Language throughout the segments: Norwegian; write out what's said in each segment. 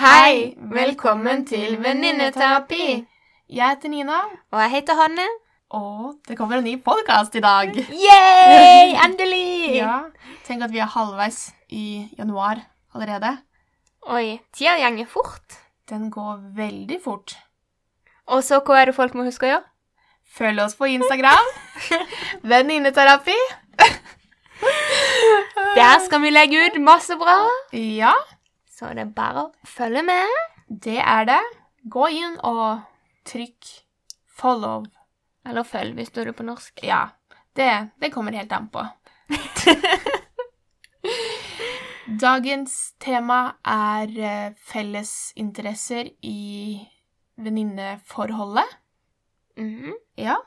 Hei! Velkommen til Venninneterapi. Jeg heter Nina, Og jeg heter Hanne. og det kommer en ny podkast i dag. Yay! Endelig! Ja, Tenk at vi er halvveis i januar allerede. Oi, tida gjenger fort. Den går veldig fort. Og så hva er det folk må huske å gjøre? Følg oss på Instagram. Venninneterapi. Der skal vi legge ut masse bra. Ja, Så det er bare å følge med. det er det. Gå inn og trykk follow. Eller følg, hvis du er på norsk. Ja, det, det kommer helt an på. Dagens tema er eh, felles interesser i venninneforholdet. Mm. Ja,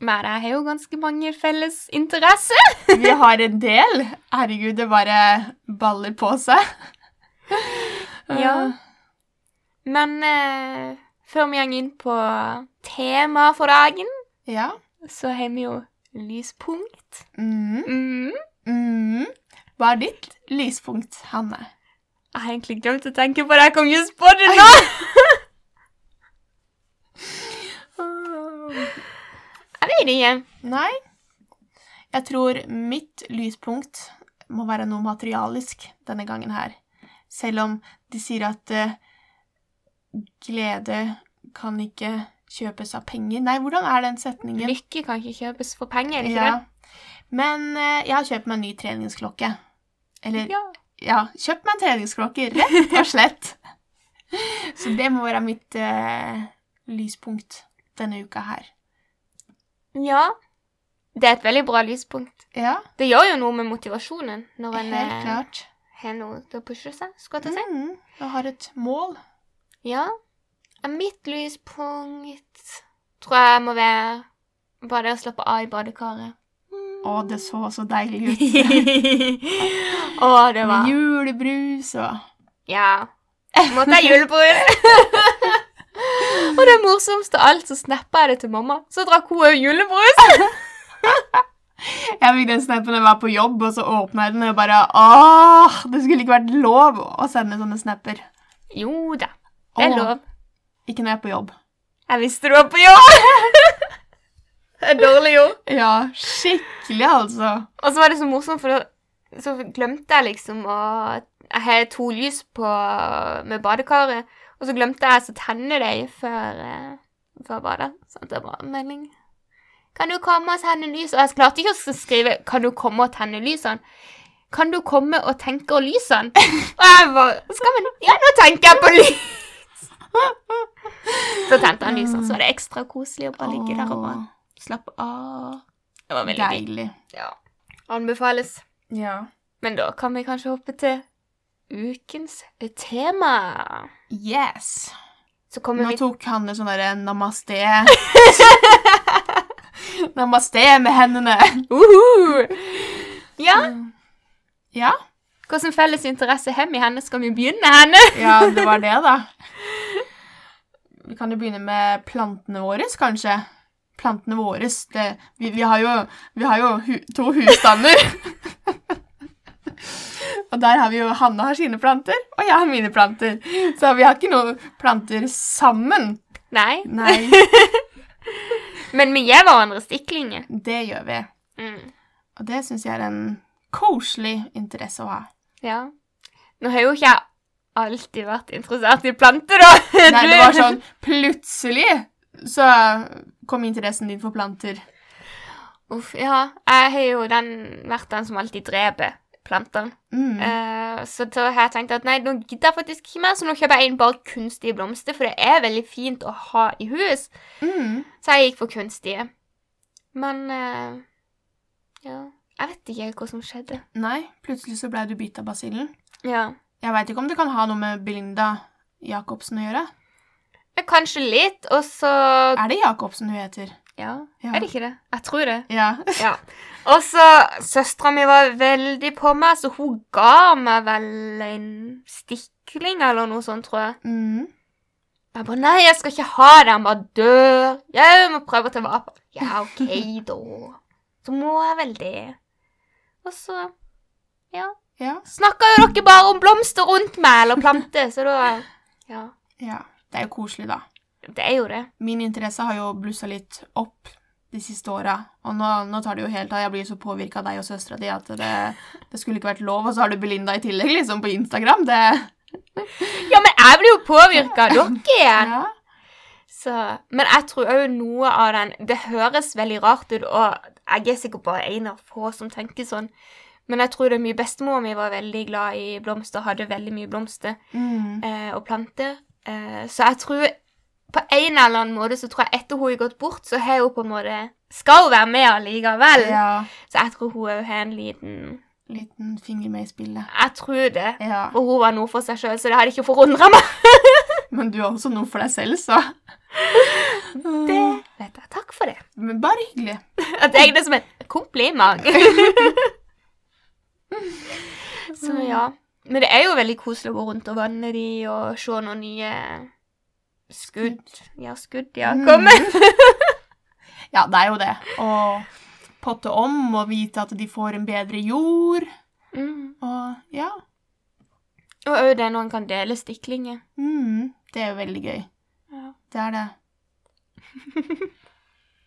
Men jeg har jo ganske mange felles interesser. vi har en del. Herregud, det bare baller på seg. Ja. Men eh, før vi går inn på temaet for dagen, Ja. så har vi jo lyspunkt. Mm. Mm. Mm. Hva er ditt lyspunkt, Hanne? Jeg har egentlig glemt å tenke på det. Jeg kom just på det nå. Jeg vet ikke. Nei. Jeg tror mitt lyspunkt må være noe materialisk denne gangen her. Selv om de sier at eh, glede kan ikke kjøpes av penger. Nei, hvordan er den setningen? Lykke kan ikke kjøpes for penger, er det ikke Ja. Men eh, jeg har kjøpt meg en ny treningsklokke. Eller? Ja. ja, kjøpt meg en treningsklokke, rett og slett. Så det må være mitt eh, lyspunkt denne uka her. ja. Det er et veldig bra lyspunkt. Ja, Det gjør jo noe med motivasjonen når en helt eh, klart. Har noe til å pushe seg, skal jeg til å si. Mm, jeg har et mål. Ja. Mitt lyspunkt tror jeg må være bare det å slappe av i badekaret. Å, det så så deilig ut. Å, det var Med julebrus og Ja. Måtte jeg julebrus. og det morsomste av alt, så snappa jeg det til mamma. Så drakk hun òg julebrus. Jeg fikk den snappen da jeg var på jobb, og så åpna jeg den, og jeg bare Åh, det skulle ikke vært lov å sende sånne snapper. Jo da, det er Åh. lov. Ikke når jeg er på jobb. Jeg visste du var på jobb. det er dårlig gjort. Ja, skikkelig, altså. Og så var det så morsomt, for da så glemte jeg liksom å Jeg har to lys på med badekaret, og så glemte jeg å tenne dem før, eh, før badet. Så det var en melding. Kan du komme og tenne lys? Og jeg klarte ikke å skrive 'Kan du komme og tenne lysene'? Kan du komme og tenke og lysene? Og jeg bare Skal vi Ja, nå tenker jeg på lys! Så tente han lysene, så var det ekstra koselig å bare ligge der og bare slappe av. Det var veldig. Deilig. Ja. Anbefales. Ja. Men da kan vi kanskje hoppe til ukens tema. Yes. Så kommer Nå vi tok Hanne sånn derre namaste. namaste med hendene. Uhu! Ja, Ja, hvilken felles interesse har vi henne? Skal vi begynne henne? ja, det var det, da. Vi kan jo begynne med plantene våre, kanskje. Plantene våre det, vi, vi har jo, vi har jo hu, to husstander. og der har vi jo Hanne har sine planter, og jeg har mine planter. Så vi har ikke noen planter sammen. Nei, Nei, men vi gir hverandre stiklinger. det gjør vi. Mm. Og det syns jeg er en koselig interesse å ha. Ja. Nå har jo ikke jeg alltid vært interessert i planter, da. Nei, det var sånn plutselig så kom interessen din for planter. Uff, ja. Jeg har jo den, vært den som alltid dreper plantene. Mm. Uh, så da har jeg tenkt at nei, nå gidder jeg faktisk ikke mer, så nå kjøper jeg inn bare kunstige blomster, for det er veldig fint å ha i hus. Mm. Så jeg gikk for kunstige. Men uh, ja, jeg vet ikke hva som skjedde. Nei, plutselig så ble du bitt av basillen. Ja. Jeg veit ikke om det kan ha noe med Belinda Jacobsen å gjøre. Kanskje litt, og så Er det Jacobsen hun heter? Ja, Ja. er det ikke det? Jeg tror det. Ja. Ja. Og så Søstera mi var veldig på meg, så hun ga meg vel en stikling eller noe sånt, tror jeg. Mm. Jeg bare Nei, jeg skal ikke ha det. Han bare dør. Jeg må prøve å ta vare på. Ja, OK, da. Så må jeg vel det. Og så Ja. Ja. snakker jo dere bare om blomster rundt meg eller planter, så da Ja. ja. Det er jo koselig, da. Det er jo det. Min interesse har jo blussa litt opp de siste åra, og nå, nå tar det jo helt av. Jeg blir så påvirka av deg og søstera di at det, det skulle ikke vært lov, og så har du Belinda i tillegg, liksom, på Instagram. Det Ja, men jeg blir jo påvirka av dere igjen. Ja. Så, men jeg tror òg noe av den Det høres veldig rart ut, og jeg er sikkert bare en av få som tenker sånn, men jeg tror det er mye bestemor mi var veldig glad i blomster, hadde veldig mye blomster Mm. eh, og planter. Eh, så jeg tror på en eller annen måte så tror jeg etter hun har gått bort, så har hun på en måte Skal hun være med allikevel? ja. Så jeg tror hun har en liten Liten finger med i spillet. Jeg tror det. Ja. For hun var noe for seg sjøl, så det hadde ikke forundra meg. Men du er også noe for deg selv, så Det vet jeg. Takk for det. Men bare hyggelig. At jeg er det som en kompliment. så ja. Men det er jo veldig koselig å gå rundt og vanne de og se noen nye skudd. Ja, skudd, ja. Mm. Komme. Ja, det er jo det. Å potte om og vite at de får en bedre jord. Mm. Og ja. Og òg det når en kan dele stiklinger. Mm, det er jo veldig gøy. Ja. Det er det.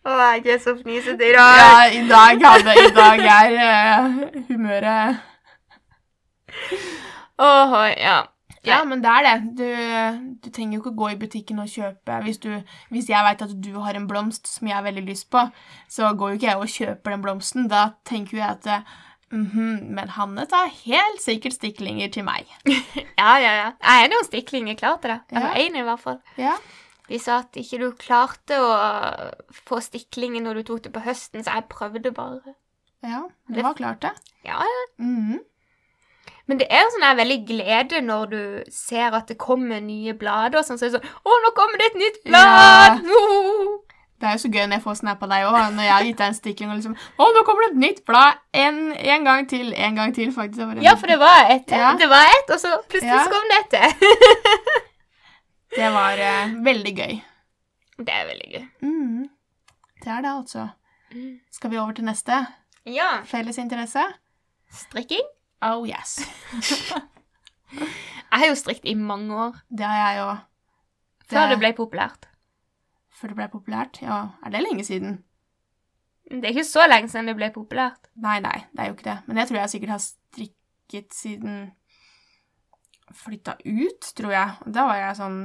Å, jeg er så fnisete i dag. Ja, i dag, hadde, i dag er uh, humøret Åh, ja. Ja, men det er det. Du, du trenger jo ikke gå i butikken og kjøpe Hvis, du, hvis jeg vet at du har en blomst som jeg har veldig lyst på, så går jo ikke jeg og kjøper den blomsten. Da tenker jo jeg at Mm -hmm, Men Hanne tar helt sikkert stiklinger til meg. Ja, ja, ja. Jeg er noen stiklinger klar til det. Jeg Ja. én, i hvert fall. Ja. De sa at ikke du klarte å få stiklinger når du tok det på høsten, så jeg prøvde bare. ja du var klart, det. Ja, ja. Mhm. Men det er jo sånn veldig glede når du ser at det kommer nye blader. og Sånn, så er det sånn 'Å, nå kommer det et nytt blad!' Ja. Det er jo så gøy når jeg får snap av deg òg, når jeg har gitt deg en stikling og liksom 'Å, nå kommer det et nytt blad!' En, en gang til, en gang til, faktisk. Det Ja, for det var et, Ja. det var et, og så plutselig Ja. så kom det et til. Det var uh, veldig gøy. Det er veldig gøy. Mm. Det er det, altså. Skal vi over til neste? Ja. Felles interesse? Strikking. Oh yes. Jeg har jo strikket i mange år, Det har jeg òg. før det ble populært. Før det ble populært? Ja, er det lenge siden? Det er ikke så lenge siden det ble populært. Nei, nei, det er jo ikke det. Men jeg tror jeg sikkert har strikket siden flytta ut, tror jeg. Og Da var jeg sånn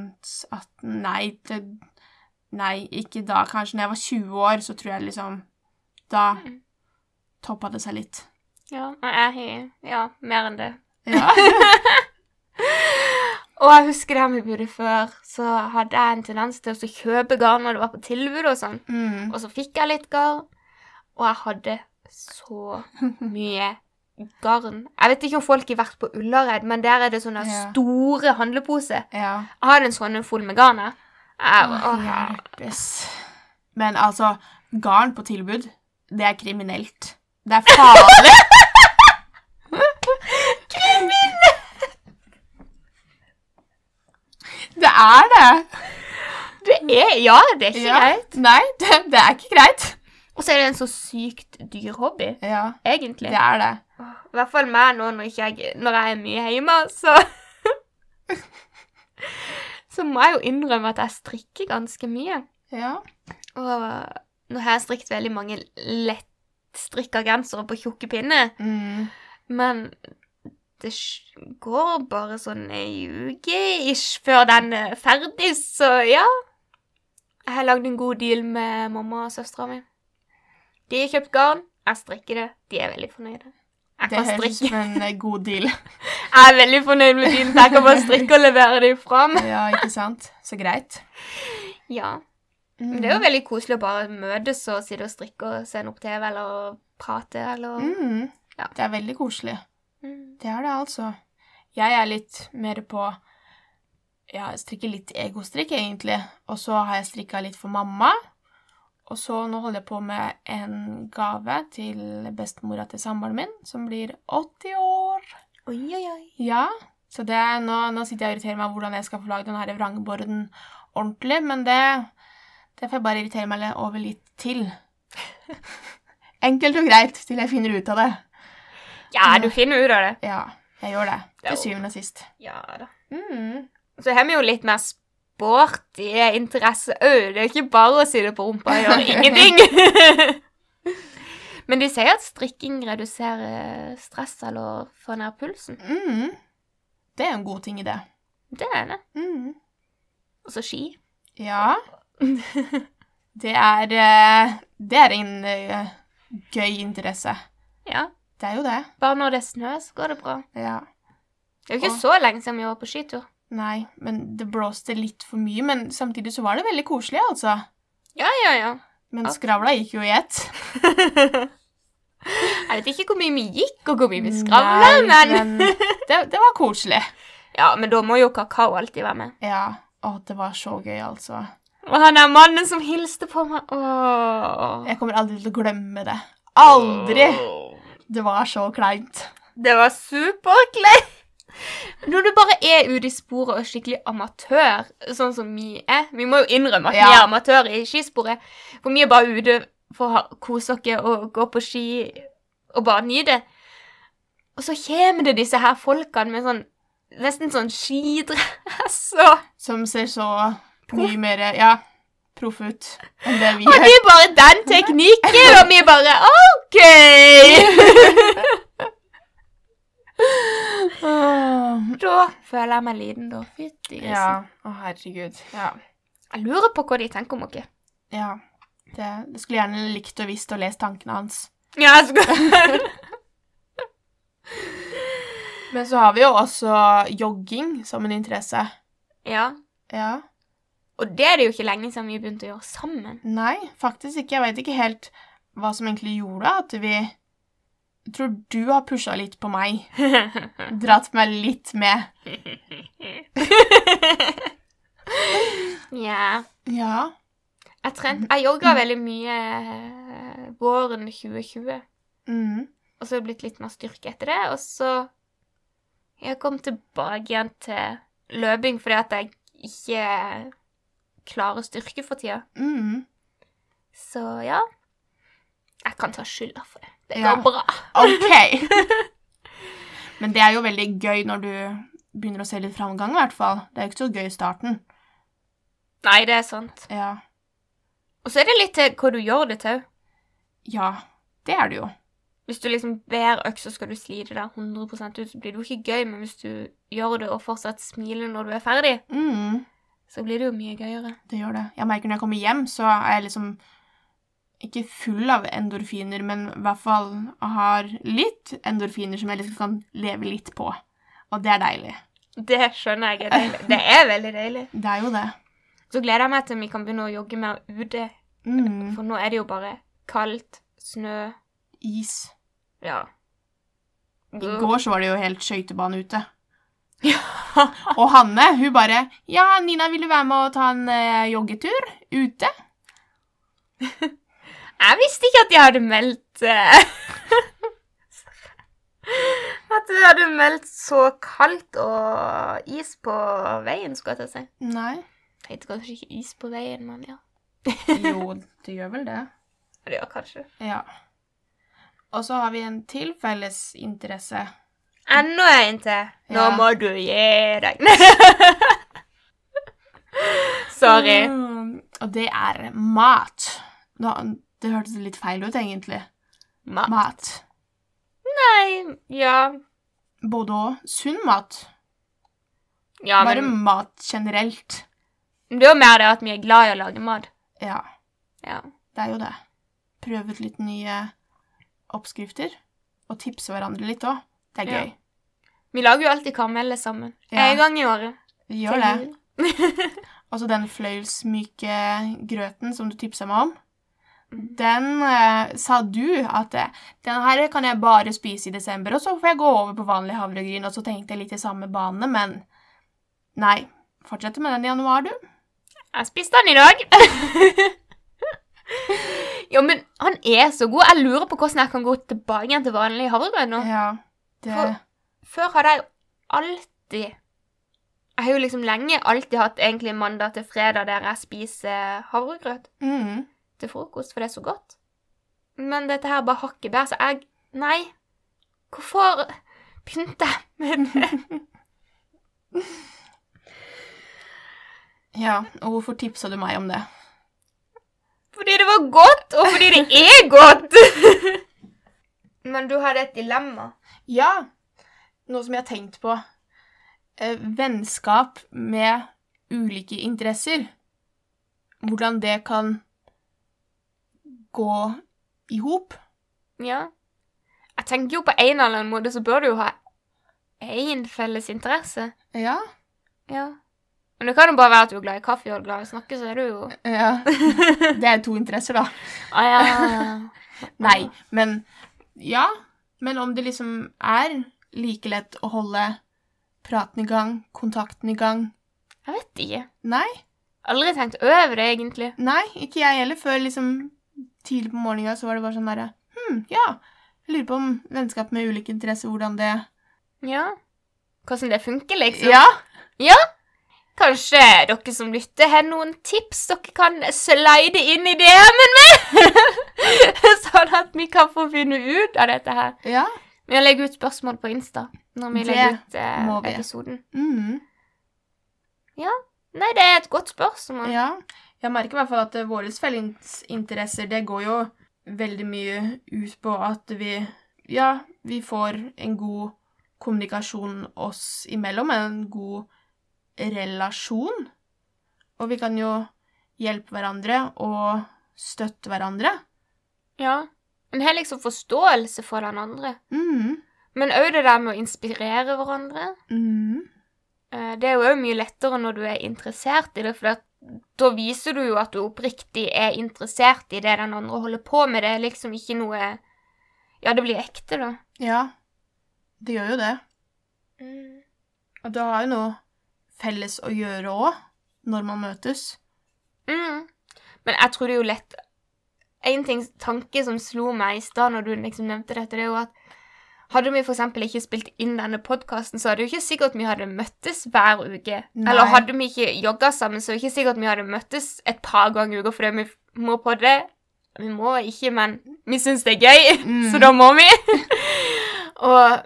18 Nei, det, nei, ikke da. Kanskje når jeg var 20 år, så tror jeg liksom Da Mm. toppa det seg litt. Ja, jeg har ja, mer enn det. Ja. Og jeg husker det her vi bodde før, så hadde jeg en tendens til å kjøpe garn når det var på tilbud og sånn. Mm. Og så fikk jeg litt garn, og jeg hadde så mye garn. Jeg vet ikke om folk har vært på Ullared, men der er det sånne Ja. store handleposer. ja. Jeg hadde en sånn full med garn. Men altså, garn på tilbud, det er kriminelt. Det er farlig. Det er det. Det er, ja, det er ikke Ja. greit. Nei, det, det er ikke greit. Og så er det en så sykt dyr hobby, Ja, egentlig. det er det. I hvert fall meg nå når, jeg, når jeg er mye hjemme, så Så må jeg jo innrømme at jeg strikker ganske mye. Ja. Og nå har jeg strikket veldig mange lettstrikka gensere på tjukke pinner, Mm. men det går bare sånn ei uke ish før den er ferdig, så ja. Jeg har lagd en god deal med mamma og søstera mi. De har kjøpt garn, jeg strikker det. De er veldig fornøyde. Jeg Det høres ut som en eh, god deal. Jeg er veldig fornøyd med dealen, så jeg kan bare strikke og levere dem fram. Ja, ikke sant? Så greit. Ja. Mm. Men det er jo veldig koselig å bare møtes og sitte og strikke og se noe TV eller prate eller Mm. Ja. Det er veldig koselig. Det er det, altså. Jeg er litt mer på Ja, jeg strikker litt egostrikk, egentlig. Og så har jeg strikka litt for mamma. Og så nå holder jeg på med en gave til bestemora til samboeren min, som blir 80 år. Oi, oi, oi. Ja, så det nå, nå sitter jeg og irriterer meg hvordan jeg skal få lagd den her vrangborden ordentlig, men det, det får jeg bare irritere meg over litt til. Enkelt og greit til jeg finner ut av det. Ja, du finner ut av det. Ja, Jeg gjør det. Til syvende og sist. Ja da. Mm. Så har vi jo litt mer sporty interesse òg. Det er ikke bare å sitte på rumpa og gjøre ingenting. Men de sier at strikking reduserer stress eller får ned pulsen. Mm. Det er en god ting i det. Det er det. Mm. Og så ski. Ja. Det er eh, Det er en eh, gøy interesse. Ja. Det er jo det. Bare når det snø, så går det bra. Ja. Det er jo ikke og... så lenge siden vi var på skitur. Nei, men det blåste litt for mye. Men samtidig så var det veldig koselig, altså. Ja, ja, ja. Men skravla gikk jo i ett. Jeg vet ikke hvor mye vi gikk, og hvor mye vi skravla, men, men det, det var koselig. Ja, men da må jo kakao alltid være med. Ja. Å, det var så gøy, altså. Og han er mannen som hilste på meg. Åh. Jeg kommer aldri til å glemme det. Aldri! Det var så kleint. Det var superkleint. Når du bare er ute i sporet og skikkelig amatør, sånn som vi er Vi må jo innrømme at vi er amatører i skisporet. For vi er bare ute for å kose oss og gå på ski og bare nyte. Og så kommer det disse her folkene med sånn nesten sånn skidress og Som ser så mye mer Ja, proff ut enn det vi Og de bare den teknikken, og vi bare OK! Da føler jeg meg liten, da. Fytti grisen. Ja. Å, herregud. Ja. Jeg lurer på hva de tenker om oss. ja. Det, det skulle gjerne likt å visst og lest tankene hans. Ja, jeg skulle Men så har vi jo også jogging som en interesse. Ja. Ja. Og det er det jo ikke lenge siden vi begynte å gjøre sammen. Nei, faktisk ikke. Jeg veit ikke helt hva som egentlig gjorde at vi Jeg tror du har pusha litt på meg. Dratt meg litt med. ja. Ja. Jeg, trent, jeg jogga veldig mye eh, våren 2020. Mm. Og så har det blitt litt mer styrke etter det. Og så Jeg kom tilbake igjen til løping fordi at jeg ikke klarer styrke for tida. Mm. Så ja. Jeg kan ta skylda for det. Det Ja. går bra. OK. Men det er jo veldig gøy når du begynner å se litt framgang, i hvert fall. Det er jo ikke så gøy i starten. Nei, det er sant. Ja. Og så er det litt til hva du gjør det til. Ja, det er det jo. Hvis du liksom hver økt så skal du slite deg 100 ut, så blir det jo ikke gøy, men hvis du gjør det og fortsatt smiler når du er ferdig, Mm. Så blir det jo mye gøyere. Det gjør det. Jeg merker når jeg kommer hjem, så er jeg liksom ikke full av endorfiner, men i hvert fall har litt endorfiner som jeg liksom kan leve litt på. Og det er deilig. Det skjønner jeg er deilig. Det er veldig deilig. Det er jo det. Så gleder jeg meg til vi kan begynne å jogge mer ute, Mm. for nå er det jo bare kaldt, snø, Is. ja. I går så var det jo helt skøytebane ute. Og Hanne, hun bare Ja, Nina, vil du være med og ta en uh, joggetur ute? Jeg visste ikke at de hadde meldt uh, At de hadde meldt så kaldt og is på veien, skulle jeg til å si. Nei. Det heter kanskje ikke is på veien, men ja. Jo, det gjør vel det. Det gjør kanskje. Ja. Og så har vi en til felles interesse. Enda en til. Nå Ja. må du gi deg. Sorry. Mm, og det er mat. Nå, det hørtes litt feil ut, egentlig. Mat. Mat. Nei, ja. Både og. Sunn mat. Ja, Bare men mat generelt. det er jo mer det at vi er glad i å lage mat. Ja, Ja. det er jo det. Prøve ut litt nye oppskrifter. Og tipse hverandre litt òg. Det er Ja. gøy. Vi lager jo alltid karameller sammen. Ja. En gang i året. Vi gjør det. Og så den fløyelsmyke grøten som du tipsa meg om. Den eh, sa du at eh, den her kan jeg bare spise i desember, og så får jeg gå over på vanlig havregryn. Og så tenkte jeg litt i samme bane, men nei. Fortsette med den i januar, du. Jeg spiste den i dag. jo, men han er så god. Jeg lurer på hvordan jeg kan gå tilbake igjen til vanlig havregryn nå. Ja, For- Før hadde jeg jo alltid Jeg har jo liksom lenge alltid hatt egentlig mandag til fredag der jeg spiser havregrøt mm, til frokost, for det er så godt. Men dette her bare hakket bedre, så jeg Nei. Hvorfor begynte jeg Men Ja, og hvorfor tipsa du meg om det? fordi det var godt, og fordi det er godt. Men du har et dilemma. Ja, noe som jeg har tenkt på. Eh, vennskap med ulike interesser. Hvordan det kan gå i hop. Ja. Jeg tenker jo på en eller annen måte så bør du jo ha én felles interesse. Ja. Ja. Men det kan jo bare være at du er glad i kaffe og glad i å snakke, så er du jo ja. Det er to interesser, da. Ah, ja. Nei, men Ja. Men om det liksom er like lett å holde praten i gang, kontakten i gang Jeg vet ikke. Nei. Aldri tenkt over det, egentlig. Nei, ikke jeg heller. Før liksom tidlig på morgenen så var det bare sånn derre Hm, ja. Jeg lurer på om vennskap med ulike interesser, hvordan det Ja. Hvordan det funker, liksom. Ja. Ja. Kanskje dere som lytter, har noen tips dere kan slide inn i DM-en med? sånn at vi kan få finne ut av dette her. Ja. Vi legger ut spørsmål på Insta når vi Det legger ut eh, vi. episoden. Mm. Nei, det er et godt spørsmål. Ja. Jeg merker i hvert fall at eh, våre fellesinteresser, det går jo veldig mye ut på at vi Ja, vi får en god kommunikasjon oss imellom, en god relasjon. Og vi kan jo hjelpe hverandre og støtte hverandre. Ja. En har liksom forståelse for den andre. Mm. Men òg det der med å inspirere hverandre. Mm. Eh, Det er jo òg mye lettere når du er interessert i det, for at da viser du jo at du oppriktig er interessert i det den andre holder på med. Det er liksom ikke noe Ja, det blir ekte, da. Ja, det gjør jo det. Mm. Og det har jo noe felles å gjøre òg, når man møtes. Mm. Men jeg tror det er jo lett En ting, tanke som slo meg i stad når du liksom nevnte dette, det er jo at hadde vi f.eks. ikke spilt inn denne podkasten, så er det jo ikke sikkert vi hadde møttes hver uke. Nei. Eller hadde vi ikke jogga sammen, så er det ikke sikkert vi hadde møttes et par ganger i uka fordi vi må på det. Vi må ikke, men vi syns det er gøy, Mm. så da må vi. og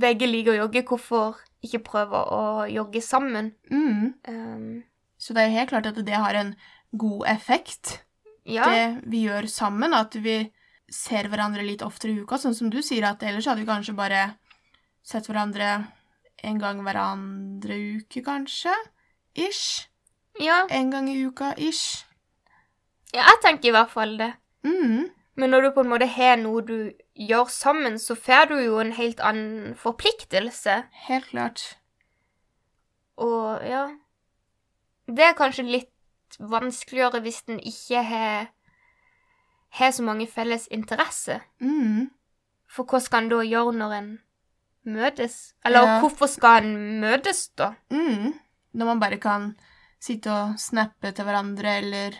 begge liker å jogge. Hvorfor ikke prøve å jogge sammen? Mm. Um, Så det er helt klart at det har en god effekt. ja. det vi gjør sammen, at vi ser hverandre litt oftere i uka, sånn som du sier, at ellers hadde vi kanskje bare sett hverandre en gang hver andre uke, kanskje? Ish. ja. En gang i uka, ish. Ja, jeg tenker i hvert fall det. Mm. Men når du på en måte har noe du gjør sammen, så får du jo en helt annen forpliktelse. Helt klart. Og ja Det er kanskje litt vanskeligere hvis en ikke har har så mange felles interesser. Mm. For hva skal en da gjøre når en møtes? Eller Ja. hvorfor skal en møtes, da? Mm. Når man bare kan sitte og snappe til hverandre, eller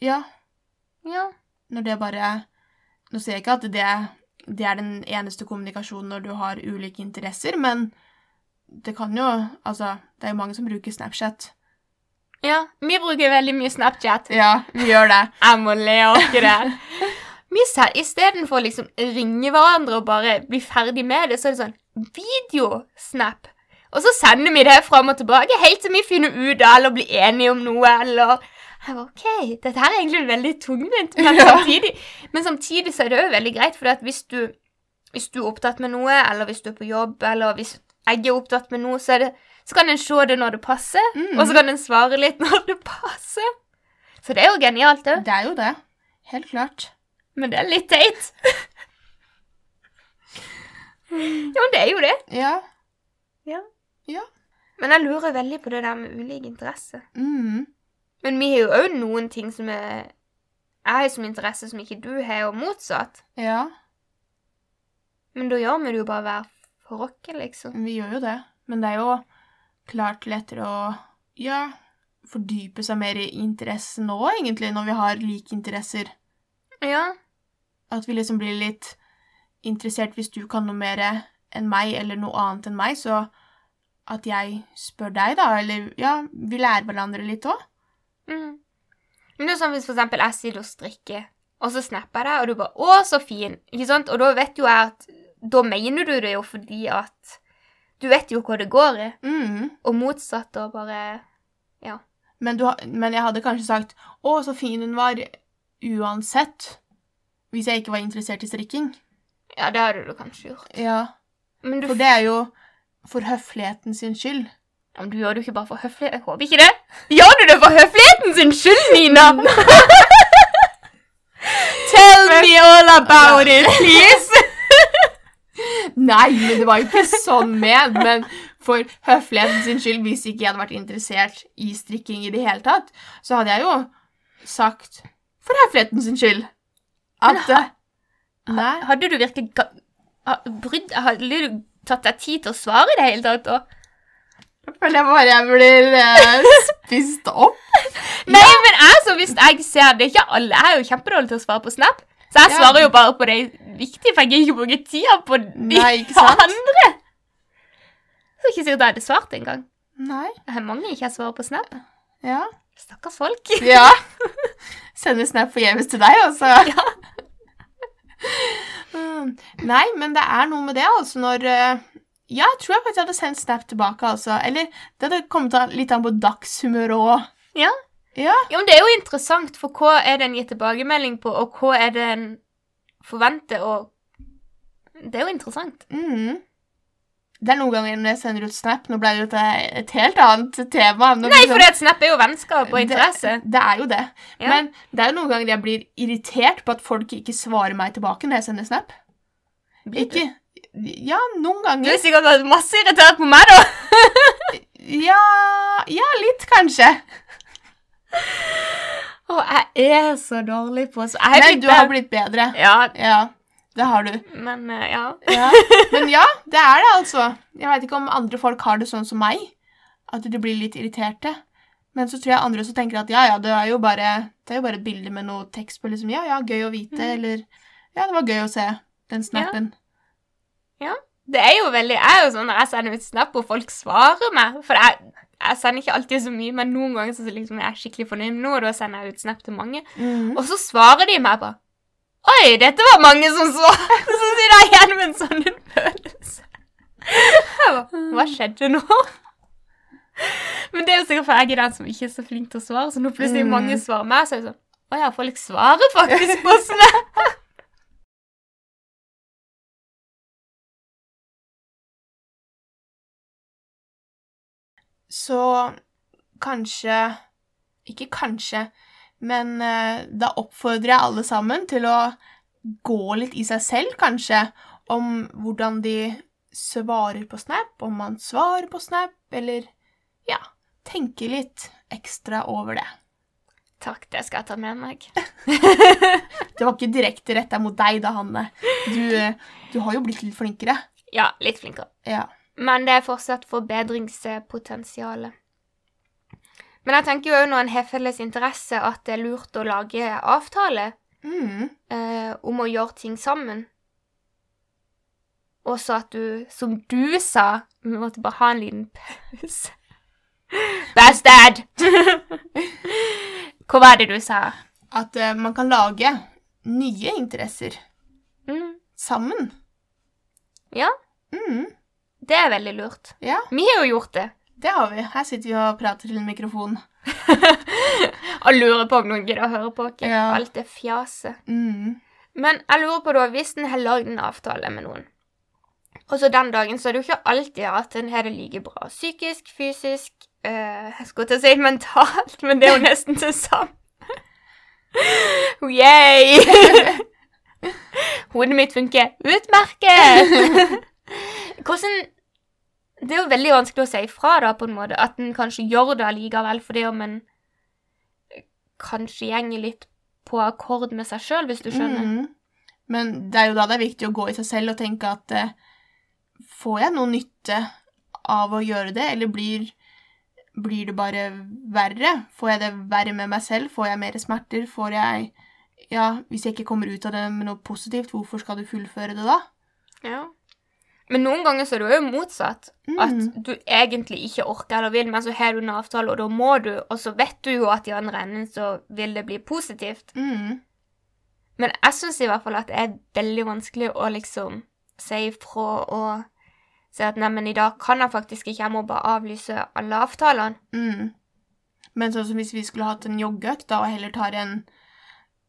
Ja, Ja. Når det bare Nå sier jeg ikke at det, det er den eneste kommunikasjonen når du har ulike interesser, men det kan jo Altså, det er jo mange som bruker Snapchat. ja. Vi bruker veldig mye Snapchat. Ja, vi gjør det. Jeg må le av det. Vi ser Istedenfor å liksom ringe hverandre og bare bli ferdig med det, så er det sånn videosnap. Og så sender vi det fram og tilbake helt til vi finner ut av eller blir enige om noe, eller jeg var, OK, dette her er egentlig veldig tungvint, men samtidig, men samtidig så er det òg veldig greit, for hvis du, hvis du er opptatt med noe, eller hvis du er på jobb, eller hvis jeg er opptatt med noe, så, det, så kan en se det når det passer, Mm. og så kan en svare litt når det passer. Så det er jo genialt òg. Det er jo det. Helt klart. Men det er litt teit. ja, men det er jo det. Ja. Men jeg lurer veldig på det der med ulik interesse. Mm. Men vi har jo òg noen ting som er jeg har som interesse som ikke du har, og motsatt. Ja, Men da gjør vi det jo bare hver for oss, liksom. vi gjør jo det. Men det er jo klart lettere å ja, fordype seg mer i interessen nå, egentlig, når vi har like interesser. Ja. At vi liksom blir litt interessert hvis du kan noe mer enn meg, eller noe annet enn meg, så at jeg spør deg, da, eller ja, vi lærer hverandre litt òg. Mm. Men det er sånn hvis for eksempel jeg sitter og strikker, og så snapper jeg deg, og du bare 'Å, så fin', ikke sant? Og da vet jo jeg at Da mener du det jo fordi at Du vet jo hva det går i, Mm. og motsatt og bare Men, du, men jeg hadde kanskje sagt 'Å, så fin hun var', uansett. Hvis jeg ikke var interessert i strikking. Ja, det hadde du kanskje gjort. Ja. Men du, For det er jo for høfligheten sin skyld. Ja, men du gjør det jo ikke bare for høflighet. Jeg håper ikke det. Gjør du det for høfligheten sin skyld, Nina? Tell me all about it, please! Nei, men det var jo ikke sånn ment. Men for høfligheten sin skyld, hvis ikke jeg hadde vært interessert i strikking i det hele tatt, så hadde jeg jo sagt for høfligheten sin skyld at eh, Nei. Hadde du virkelig brydd Hadde du tatt deg tid til å svare i det hele tatt? Da? føler jeg bare jeg blir eh, spist opp. Nei, men altså, hvis jeg ser det ikke alle, Jeg er jo kjempedårlig til å svare på Snap. Så jeg Ja. svarer jo bare på det viktige, for jeg gir ikke bruke tida på de Nei, ikke sant? andre. Så ikke sikkert jeg hadde svart engang. Nei. Det er mange ikke jeg svarer på Snap. Ja. Stakkars folk. ja. Sender snap forgjeves til deg, altså. Mm. Nei, men det er noe med det, altså, når eh, Ja, jeg tror jeg faktisk hadde sendt snap tilbake, altså. Eller det hadde kommet litt an på dagshumør òg. Ja. Ja. ja, men Det er jo interessant, for hva er det en gir tilbakemelding på, og hva er det en forventer, og Det er jo interessant. Mm. Det er noen ganger når jeg sender ut snap Nå ble det jo et, helt annet tema. Når Nei, for det et Snap er jo vennskap og interesse. Det, det er jo det. Ja. Men det er jo noen ganger jeg blir irritert på at folk ikke svarer meg tilbake når jeg sender snap. Ikke Ja, noen ganger. Du er sikkert masse irritert på meg, da. Ja, ja litt, kanskje. Å, jeg er så dårlig på så jeg blitt du har blitt bedre. Ja, Ja, det har du. men eh, ja. Ja. Men ja, det er det, altså. Jeg veit ikke om andre folk har det sånn som meg, at de blir litt irriterte. Men så tror jeg andre som tenker at ja, ja, det er jo bare, det er jo bare et bilde med noe tekst på, liksom. Ja, ja, gøy å vite, Mm. eller Ja, det var gøy å se den snappen. Det er jo veldig Jeg er jo sånn når jeg sender ut snap og folk svarer meg For jeg, jeg sender ikke alltid så mye, men noen ganger så liksom jeg er skikkelig fornøyd med noe, og da sender jeg ut snap til mange. Mm. Og så svarer de meg bare Oi, dette var mange som svarte! Så sitter jeg igjen med en sånn følelse. Jeg bare, Hva skjedde nå? Men det er jo sikkert for jeg er den som ikke er så flink til å svare, så når plutselig Mm. mange svarer meg, så er det sånn Å ja, folk svarer faktisk på snap. Så kanskje Ikke kanskje, men eh, da oppfordrer jeg alle sammen til å gå litt i seg selv, kanskje, om hvordan de svarer på Snap, om man svarer på Snap, eller ja, tenke litt ekstra over det. Takk, det skal jeg ta med meg. Det var ikke direkte retta mot deg da, Hanne. Du, eh, du har jo blitt litt flinkere. Ja, litt flinkere. Ja. Men det er fortsatt forbedringspotensial. Men jeg tenker jo òg når en har felles interesse, at det er lurt å lage avtale Mm. eh, om å gjøre ting sammen. Og så at du, som du sa Vi måtte bare ha en liten pause. Bastard! Hva var det du sa? At uh, man kan lage nye interesser Mm, sammen. ja, Mm. Det er veldig lurt. Ja, Vi har jo gjort det. det har vi. Her sitter vi og prater til en mikrofon. Og lurer på om noen gidder å høre på oss. Ja. Alt det fjaset. Mm. Men jeg lurer på da, hvis en har lagd en avtale med noen, og så den dagen så er det jo ikke alltid at en har det like bra psykisk, fysisk øh, Jeg skulle til å si mentalt, men det er jo nesten det samme. Yay! Hodet mitt funker utmerket! Hvordan Det er jo veldig vanskelig å si ifra, da, på en måte. At en kanskje gjør det allikevel fordi om en kanskje gjenger litt på akkord med seg sjøl, hvis du skjønner. Mm. Men det er jo da det er viktig å gå i seg selv og tenke at eh, Får jeg noe nytte av å gjøre det, eller blir, blir det bare verre? Får jeg det verre med meg selv? Får jeg mer smerter? Får jeg Ja, hvis jeg ikke kommer ut av det med noe positivt, hvorfor skal du fullføre det da? Ja. Men noen ganger så er det jo motsatt. At Mm. du egentlig ikke orker eller vil, men så har du en avtale, og da må du, og så vet du jo at i andre enden så vil det bli positivt. Mm. Men jeg syns i hvert fall at det er veldig vanskelig å liksom si ifra og Si at nei, men i dag kan jeg faktisk ikke, jeg må bare avlyse alle avtalene. Mm. Men sånn som hvis vi skulle hatt en joggeøkt, da, og heller tar en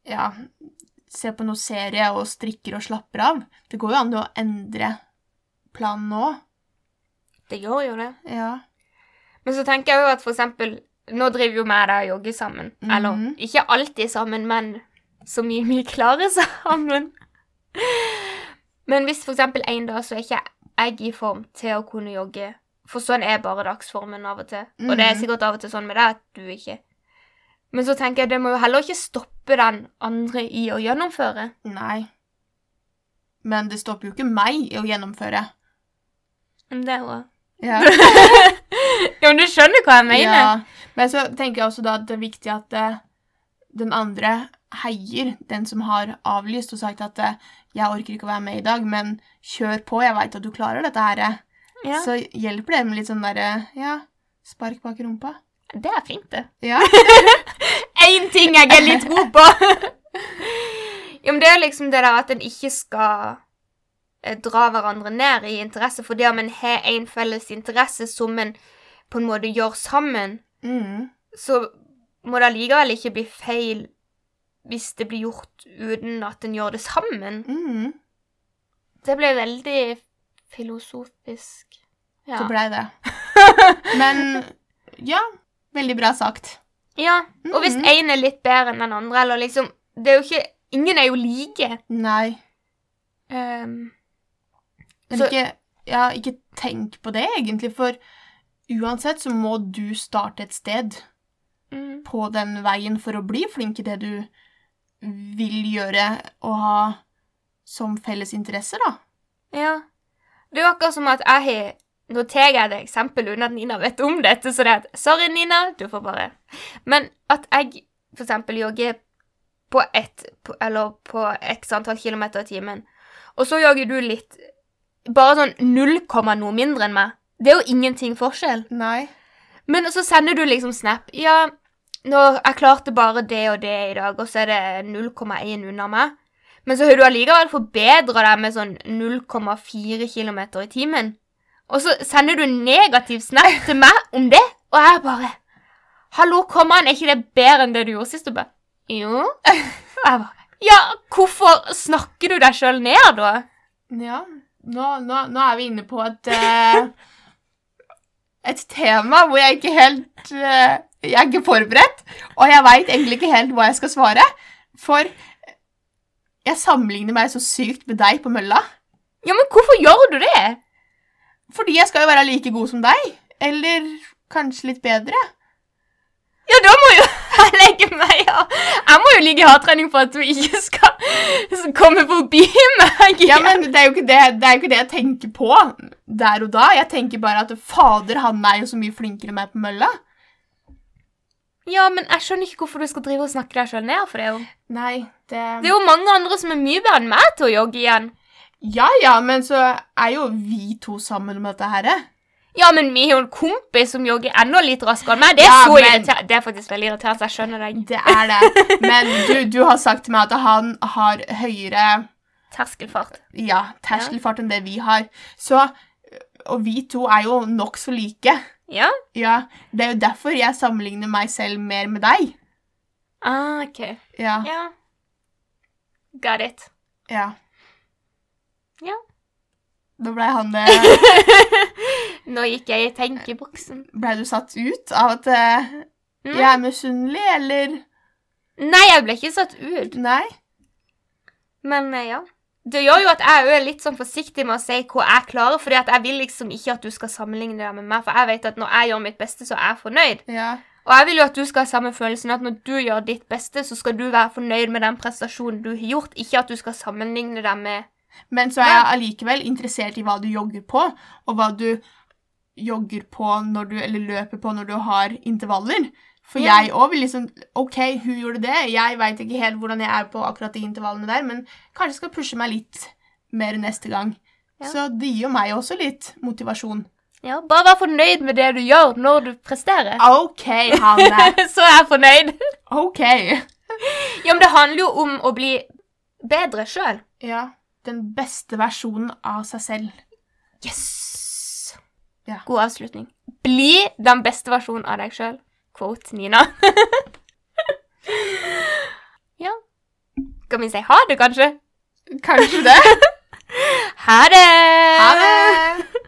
Ja, ser på noe serie og strikker og slapper av. Det går jo an å endre planen nå. Det gjør jo det. Ja. Men så tenker jeg jo at for eksempel Nå driver jo vi deg og jogger sammen. Mhm. Eller ikke alltid sammen, men så mye vi klarer sammen. Men hvis for eksempel en dag så er ikke jeg i form til å kunne jogge, for sånn er bare dagsformen av og til, og det er Mhm. sikkert av og til sånn med deg at du ikke Men så tenker jeg det må jo heller ikke stoppe den andre i å gjennomføre. Nei. Men det stopper jo ikke meg i å gjennomføre. Men det er jo Ja. Ja, men du skjønner hva jeg mener? Ja. Men så tenker jeg også da at det er viktig at uh, den andre heier den som har avlyst og sagt at uh, 'jeg orker ikke å være med i dag, men kjør på, jeg veit at du klarer dette her'. Ja. Så hjelper det med litt sånn derre ja, spark bak rumpa. Det er fint, det. Ja. Én ting jeg er litt god på! ja, men det er liksom det der at en ikke skal eh, dra hverandre ned i interesse, fordi om en har en felles interesse som en på en måte gjør sammen, Mm. så må det allikevel ikke bli feil hvis det blir gjort uten at en gjør det sammen. Mm. Det ble veldig filosofisk. Ja. Så blei det. Men ja, veldig bra sagt. ja. Og hvis én er litt bedre enn den andre, eller liksom Det er jo ikke Ingen er jo like. Nei. Um, Men Så- ikke, ja, ikke tenk på det, egentlig, for uansett så må du starte et sted mm, på den veien for å bli flink i det du vil gjøre og ha som felles interesser, da. ja. Det er jo akkurat som at jeg har Nå tar jeg et eksempel uten at Nina vet om dette, så det er at Sorry, Nina, du får bare Men at jeg for eksempel jogger på ett Eller på x antall kilometer i timen, og så jogger du litt Bare sånn 0, noe mindre enn meg. Det er jo ingenting forskjell. Nei. Men så sender du liksom snap. Ja, nå, jeg klarte bare det og det i dag, og så er det 0,1 unna meg. Men så har du allikevel forbedra deg med sånn 0,4 km i timen. Og så sender du en negativ snap til meg om det, og jeg bare Hallo, kom an, er ikke det bedre enn det du gjorde sist? Du bare Jo. Og jeg bare Ja, hvorfor snakker du deg sjøl ned, da? Ja, nå, nå, nå er vi inne på et uh, Et tema hvor jeg ikke helt uh, Jeg er ikke forberedt, og jeg veit egentlig ikke helt hva jeg skal svare. For jeg sammenligner meg så sykt med deg på mølla. Ja, men hvorfor gjør du det? Fordi jeg skal jo være like god som deg. Eller kanskje litt bedre. Ja, da må jo jeg legge meg av. Jeg må jo ligge i hardtrening for at du ikke skal komme forbi meg. Ja, men det er, jo ikke det, det er jo ikke det jeg tenker på der og da. Jeg tenker bare at fader, han er jo så mye flinkere enn meg på mølla. Ja, men jeg skjønner ikke hvorfor du skal drive og snakke deg sjøl ned. For det er, jo, Nei, det det er jo mange andre som er mye bedre enn meg til å jogge igjen. Ja ja, men så er jo vi to sammen om dette her. Ja, men vi har jo en kompis som jogger enda litt raskere enn meg. Det er, Ja, så men- det er faktisk veldig irriterende. Jeg skjønner deg. Det er det. Men du, du har sagt til meg at han har høyere Terskelfart. ja, terskelfart enn det vi har. Så Og vi to er jo nokså like. Ja? Ja, Det er jo derfor jeg sammenligner meg selv mer med deg. Ah, OK. Ja. Ja. Got it. ja. Ja. Da blei han eh, Nå gikk jeg i tenkeboksen. Blei du satt ut av at uh, Mm. jeg er misunnelig, eller Nei, jeg ble ikke satt ut. Nei? Men uh, ja. Det gjør jo at jeg er litt sånn forsiktig med å si hva jeg klarer, for jeg vil liksom ikke at du skal sammenligne deg med meg, for jeg vet at når jeg gjør mitt beste, så er jeg fornøyd. Ja. Og jeg vil jo at du skal ha samme følelsen, at når du gjør ditt beste, så skal du være fornøyd med den prestasjonen du har gjort, ikke at du skal sammenligne deg med Men så er jeg allikevel interessert i hva du jogger på, og hva du jogger på når du, eller løper på når du har intervaller. For yeah. jeg òg vil liksom OK, hun gjorde det. Jeg veit ikke helt hvordan jeg er på akkurat de intervallene der, men kanskje skal pushe meg litt mer neste gang. Ja. Så det gir jo meg også litt motivasjon. Ja, bare vær fornøyd med det du gjør når du presterer. OK, Hanne. så er jeg fornøyd. OK. Ja, men det handler jo om å bli bedre sjøl. Ja den beste versjonen av seg selv. Yes! Ja. God avslutning. Bli den beste versjonen av deg sjøl. Quote Nina. ja. Skal vi si ha det, kanskje? Kanskje det. ha det! Ha det!